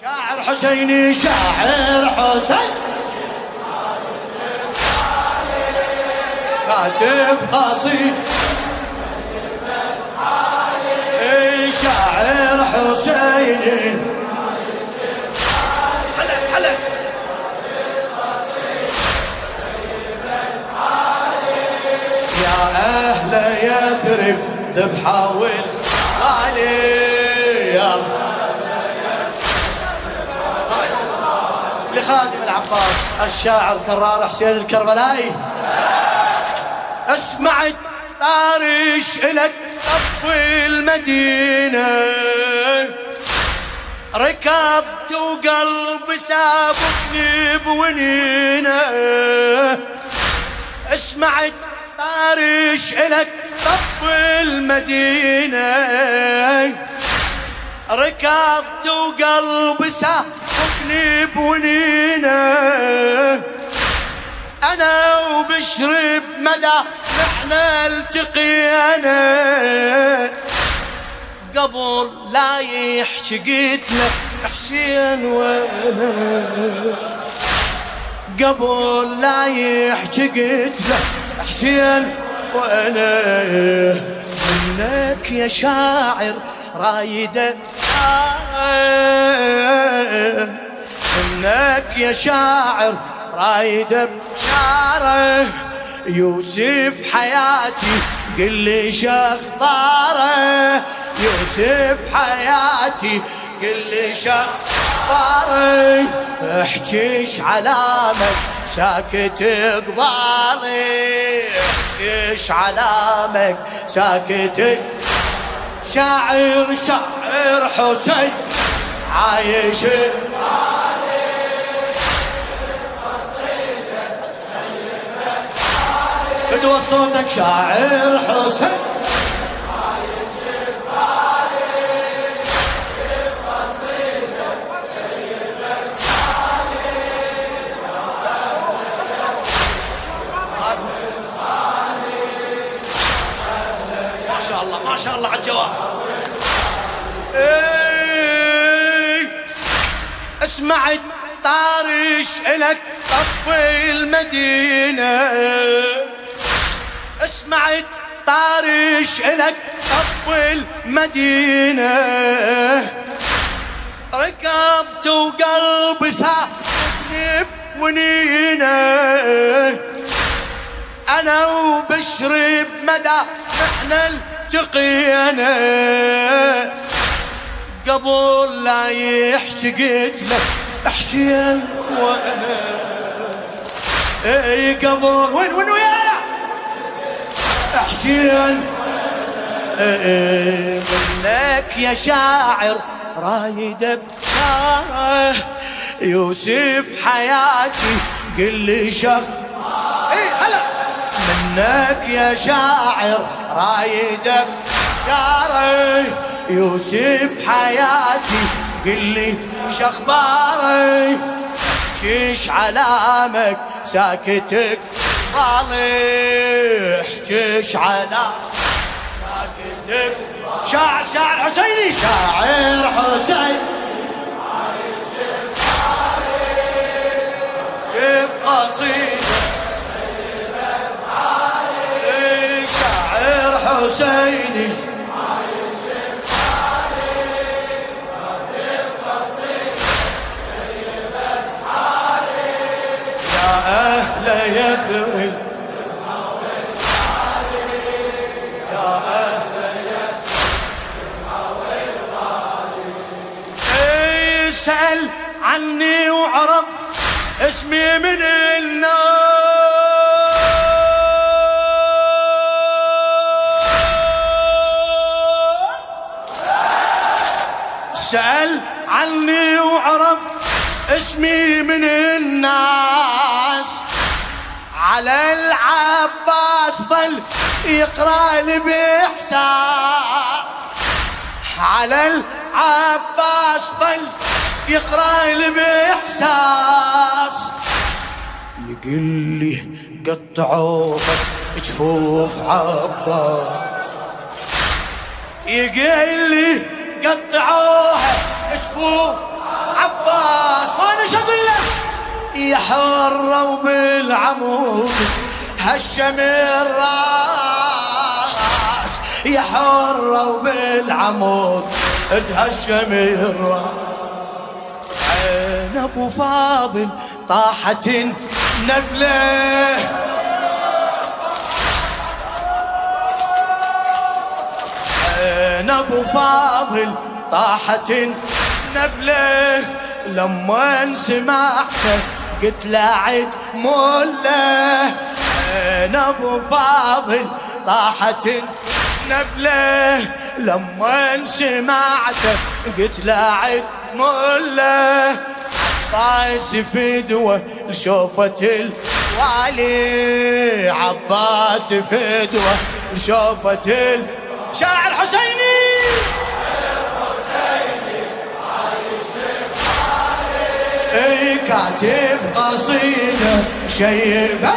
شاعر حسيني شاعر حسين. كاتب قصيد إيه، شاعر حسيني. يا أهل يثرب ذبحة والغالي. لخادم العباس الشاعر كرار حسين الكربلائي. اسمعت طارش إلك طب المدينة ركضت وقلبي سابقني بونينه اسمعت طارش إلك طب المدينة ركضت وقلبي سابقني بونينه أنا وبشرب مدى إحنا التقينا. قبل لا يحكي قلت له حسين وأنا. قبل لا يحكي قلت له حسين وأنا. منك يا شاعر رايده منك يا شاعر رايده بشارة يوسف حياتي قل لي شخباره يوسف حياتي قل لي شخباره احجيش علامك ساكت قبالي. احجيش علامك ساكت شاعر شاعر حسين عايش. فدوى صوتك شاعر حسين ما شاء الله ما شاء الله على الجواب. إيه، اسمعت طارش إلك طفي المدينة. اسمعت طارش إلك طفي المدينة. ركضت وقلبي ساحبني بونينة. أنا وبشرب مدى إحنا التقينا. قبل لا يحكي قلت له وأنا. إي قبل وين وين ويانا حسين إيه منك يا شاعر رايد بشاره يوسف حياتي قل لي شغ اي هلا. منك يا شاعر رايد بشاره يوسف حياتي قل لي شخباري حجيش علامك ساكتك. حجيش علامك ساكتك شاعر شاعر حسيني شاعر حسين عني وعرف اسمي من النار سأل عني وعرف اسمي من الناس. على العباس ظل يقرأ لي بإحساس. على العباس ظل يقرأ لي باحساس يقول لي قطعوا جفوف عباس. يقول لي قطعوها جفوف عباس. يا حرة وبالعمود هشم الراس يا حرة وبالعمود تهشم الراس أبو فاضل طاحت نبله أبو فاضل طاحت نبله لما سمعته قلت لا عد عين أبو فاضل طاحت نبله لما سمعته قلت لا عد عباس فدوة لشوفة الوالي عباس فدوة لشوفة ال... شاعر حسيني! كاتب قصيدة شيبة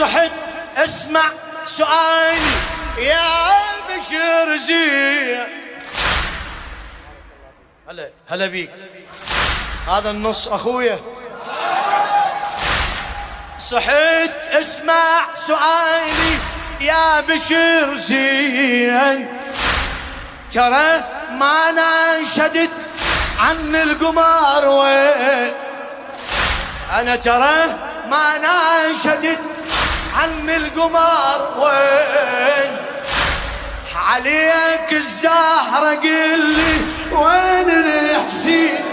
صحت اسمع سؤالي يا بشر زين. هلا هلا بيك. هذا النص أخويا. صحيت اسمع سؤالي. يا بشر زين. ترى ما ننشدت عن القمار وين؟ أنا ترى ما ننشدت عن القمار وين؟ عليك الزهرة قل لي وين الحسين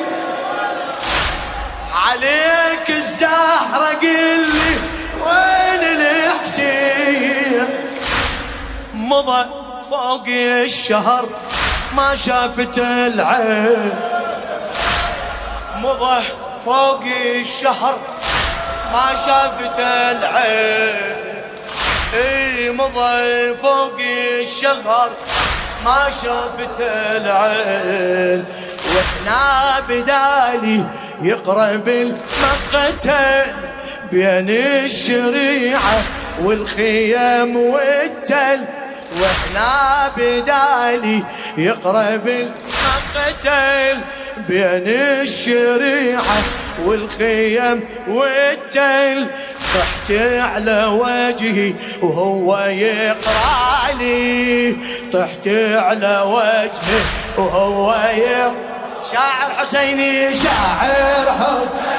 عليك الزهرة قل لي وين الحسين مضى فوق الشهر ما شافت العين. مضى فوق الشهر ما شافت العين. إي مضى فوق الشهر. ما شافت العين. وإحنا بدالي يقرب المقتل. بين الشريعة والخيام والتل. وإحنا بدالي يقرب المقتل بين الشريعة والخيم والتل. طحت على وجهي وهو يقرأ لي. طحت على وجهي وهو يقرأ. شاعر حسيني شاعر حسيني.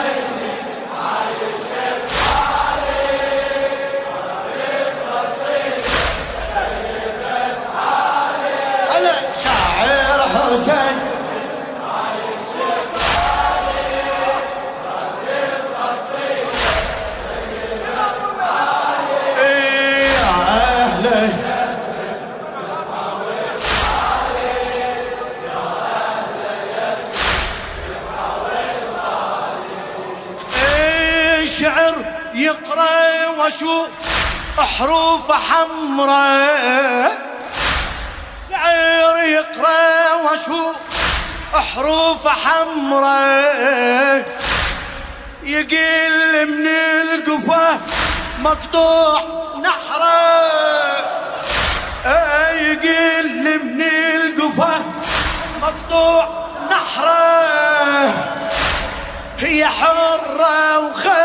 واشوف حروف حمراء. شعر يقرأ واشوف حروف حمراء. يقل من القفا مقطوع نحرة. آه، يقل من القفا مقطوع نحرة. هي حرة وخلهم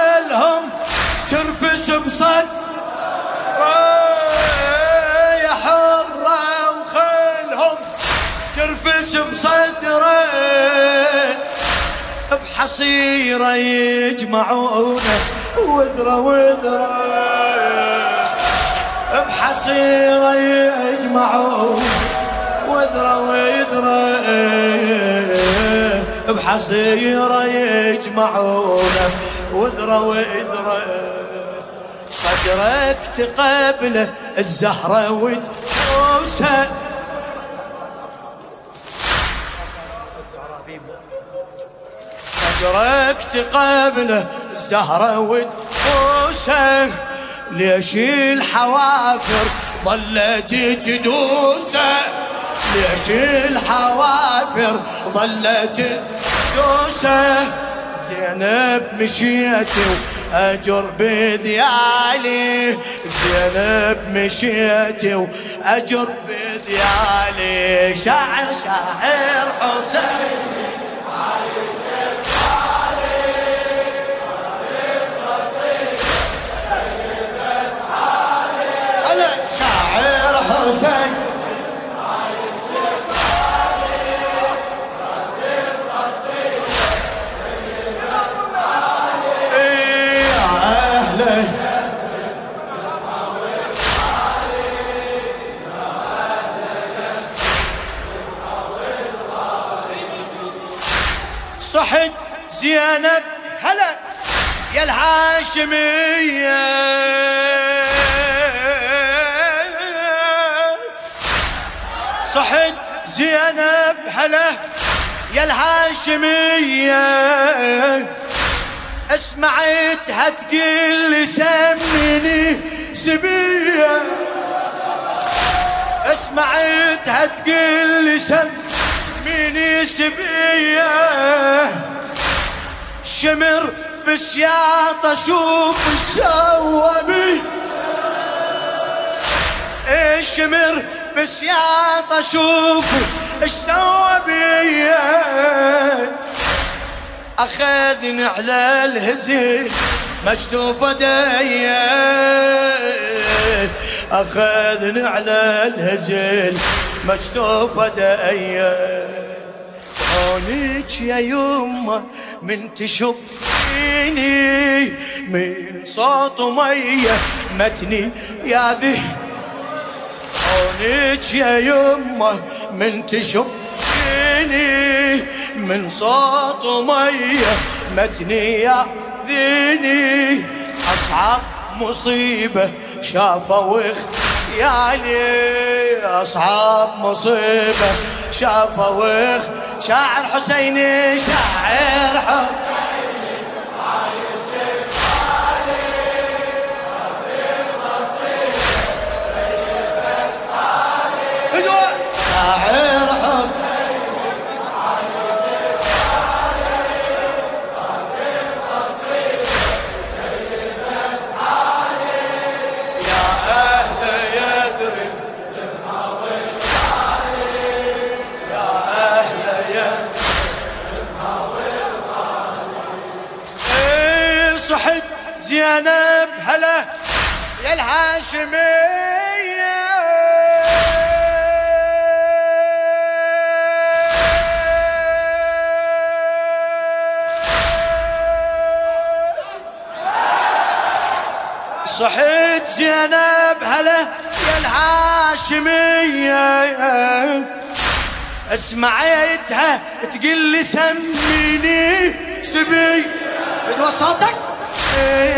بحصيرة يجمعونه. وذرة وذرة. بحصيرة يجمعونه. وذرة وذرة. بحصيرة يجمعونه. وذرة وذرة. صدرك تقبله الزهرة وتبوسه صدرك تقبله الزهرة وتبوسه ليش الحوافر ظلت تدوسة؟ ليش الحوافر ظلت تدوسة؟ زينب مشيت أجر بذيالي زينب مشيت وأجر بذيالي. شاعر شاعر حسين. صحت زينب هلا يا الهاشمية. هلا يا الهاشمية. اسمعتها تقول لي سميني سبية. اسمعتها تقول لي سميني مني سبية. شمر بسياط أشوف سوى بي شمر بسياط أشوف إيش سوى بي اخذني على الهزيل مجتوف ديه اخذني على الهزيل مجتوف ديه عونك يا يمه من تشبيني من صوت مية متني يا ذي. عونك يا يمه من تشبيني من صوت مية متني يا ذيني اصعب مصيبة شافوا خيالي اصعب مصيبة شافوا شاعر حسيني شاعر حسيني. الهاشمية صحيت زينب هلا يا الهاشمية اسمعيتها تقول لي سميني سبي فدوى صوتك.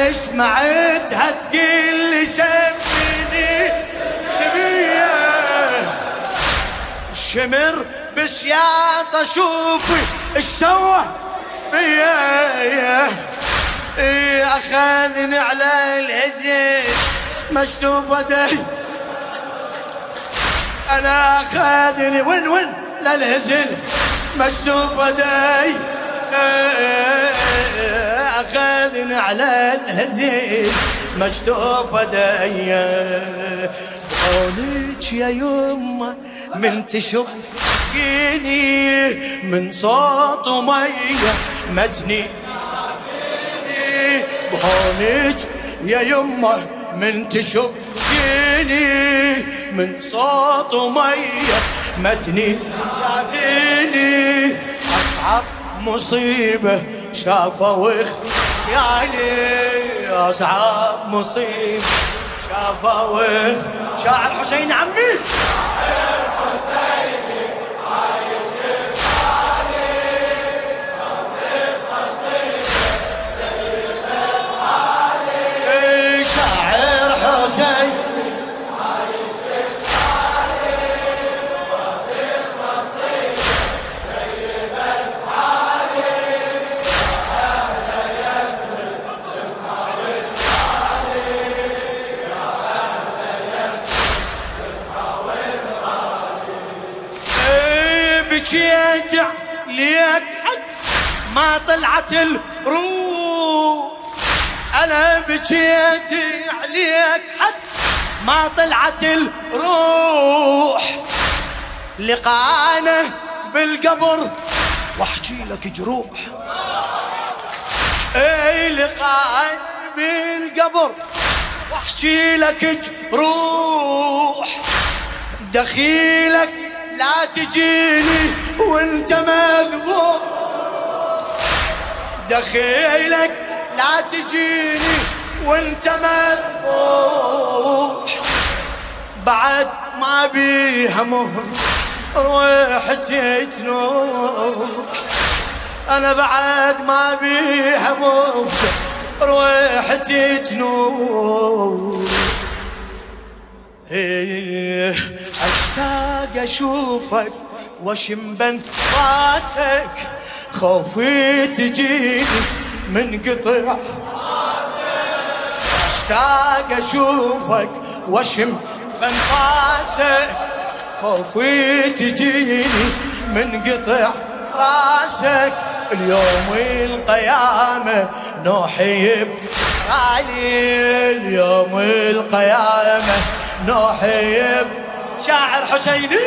اسمعيتها تقول لي سميني سبية الشمر بسياط أشوف إيش سوى؟ بيا إيه أخذني على الهزيل مشتوف يدي أنا أخذني. وين وين؟ للهزل مشتوف يدي اخذني على الهزيل مشتوف يدي قولك يا يمه من تشقيني من صوت مية متني بهونك يا يمه من تشقيني من صوت مية متني ياذيني أصعب مصيبة شافوا خيالي أصعب مصيبه شافوا شاعر حسين عمي. بجيت عليك حد ما طلعت الروح. أنا بجيت عليك حد ما طلعت الروح. لقانا بالقبر واحكي لك جروح. أي لقاء بالقبر واحكي لك جروح. دخيلك لا تجيني وانت مذبوح. دخيلك لا تجيني وانت مذبوح. بعد ما بيها مهر روحتي تنوح. أنا بعد ما بيها مهر روحتي أشوفك واشم بن راسك خوفي تجيني من قطع أشتاق أشوفك واشم بنفاسك خوفي تجيني من قطع راسك. اليوم القيامة نوحي علي اليوم القيامة نوحي شاعر حسيني.